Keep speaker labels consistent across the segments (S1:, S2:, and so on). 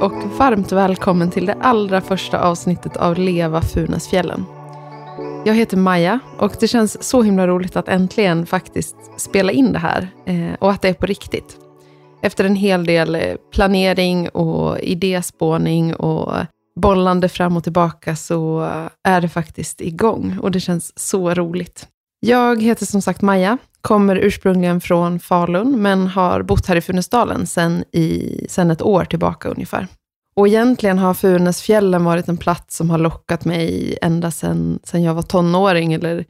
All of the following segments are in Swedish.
S1: och varmt välkommen till det allra första avsnittet av Leva Funäsfjällen. Jag heter Maja och det känns så himla roligt att äntligen faktiskt spela in det här eh, och att det är på riktigt. Efter en hel del eh, planering och idéspåning och bollande fram och tillbaka så är det faktiskt igång och det känns så roligt. Jag heter som sagt Maja, kommer ursprungligen från Falun men har bott här i Funäsdalen sedan, sen ett år tillbaka ungefär. Och egentligen har Funäsfjällen varit en plats som har lockat mig ända sedan, sen jag var tonåring eller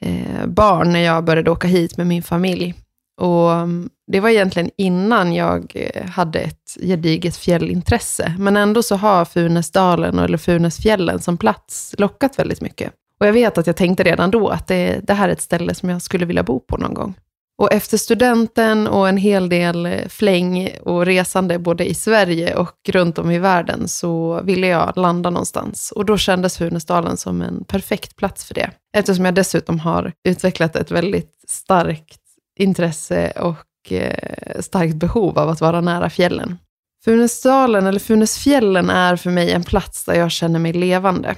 S1: eh, barn när jag började åka hit med min familj. Och mm, det var egentligen innan jag eh, hade ett gediget fjällintresse. Men ändå så har Funäsdalen eller Funäsfjällen som plats lockat väldigt mycket. Och jag vet att jag tänkte redan då att det, det här är ett ställe som jag skulle vilja bo på någon gång. Och efter studenten och en hel del eh, fläng och resande både i Sverige och runt om i världen så ville jag landa någonstans. Och då kändes Funäsdalen som en perfekt plats för det. Eftersom jag dessutom har utvecklat ett väldigt starkt intresse och eh, starkt behov av att vara nära fjällen. Funäsdalen, eller Funäsfjällen, är för mig en plats där jag känner mig levande.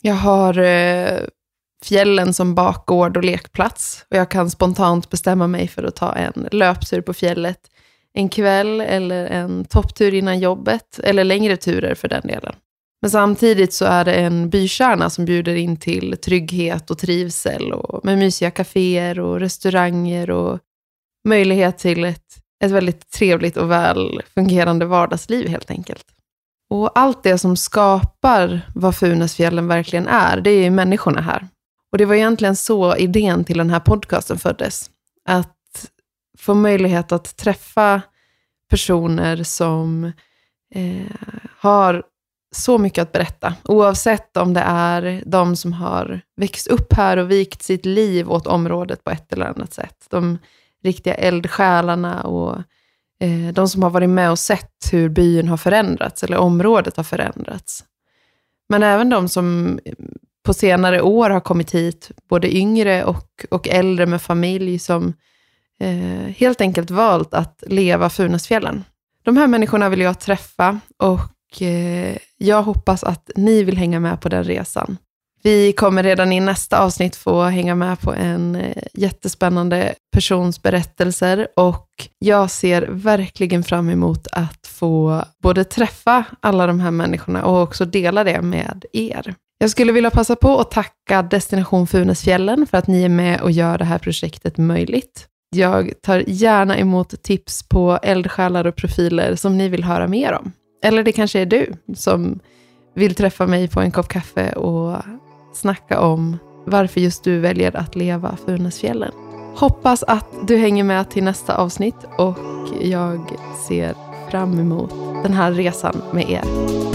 S1: Jag har eh, fjällen som bakgård och lekplats. Och jag kan spontant bestämma mig för att ta en löptur på fjället en kväll eller en topptur innan jobbet, eller längre turer för den delen. Men samtidigt så är det en bykärna som bjuder in till trygghet och trivsel och med mysiga kaféer och restauranger och möjlighet till ett, ett väldigt trevligt och väl fungerande vardagsliv helt enkelt. Och allt det som skapar vad Funäsfjällen verkligen är, det är ju människorna här. Och det var egentligen så idén till den här podcasten föddes. Att få möjlighet att träffa personer som eh, har så mycket att berätta. Oavsett om det är de som har växt upp här och vikt sitt liv åt området på ett eller annat sätt. De riktiga eldsjälarna och eh, de som har varit med och sett hur byn har förändrats, eller området har förändrats. Men även de som eh, på senare år har kommit hit, både yngre och, och äldre med familj, som eh, helt enkelt valt att leva Funäsfjällen. De här människorna vill jag träffa och eh, jag hoppas att ni vill hänga med på den resan. Vi kommer redan i nästa avsnitt få hänga med på en eh, jättespännande persons berättelser och jag ser verkligen fram emot att få både träffa alla de här människorna och också dela det med er. Jag skulle vilja passa på att tacka Destination Funäsfjällen för att ni är med och gör det här projektet möjligt. Jag tar gärna emot tips på eldsjälar och profiler som ni vill höra mer om. Eller det kanske är du som vill träffa mig på en kopp kaffe och snacka om varför just du väljer att leva Funäsfjällen. Hoppas att du hänger med till nästa avsnitt och jag ser fram emot den här resan med er.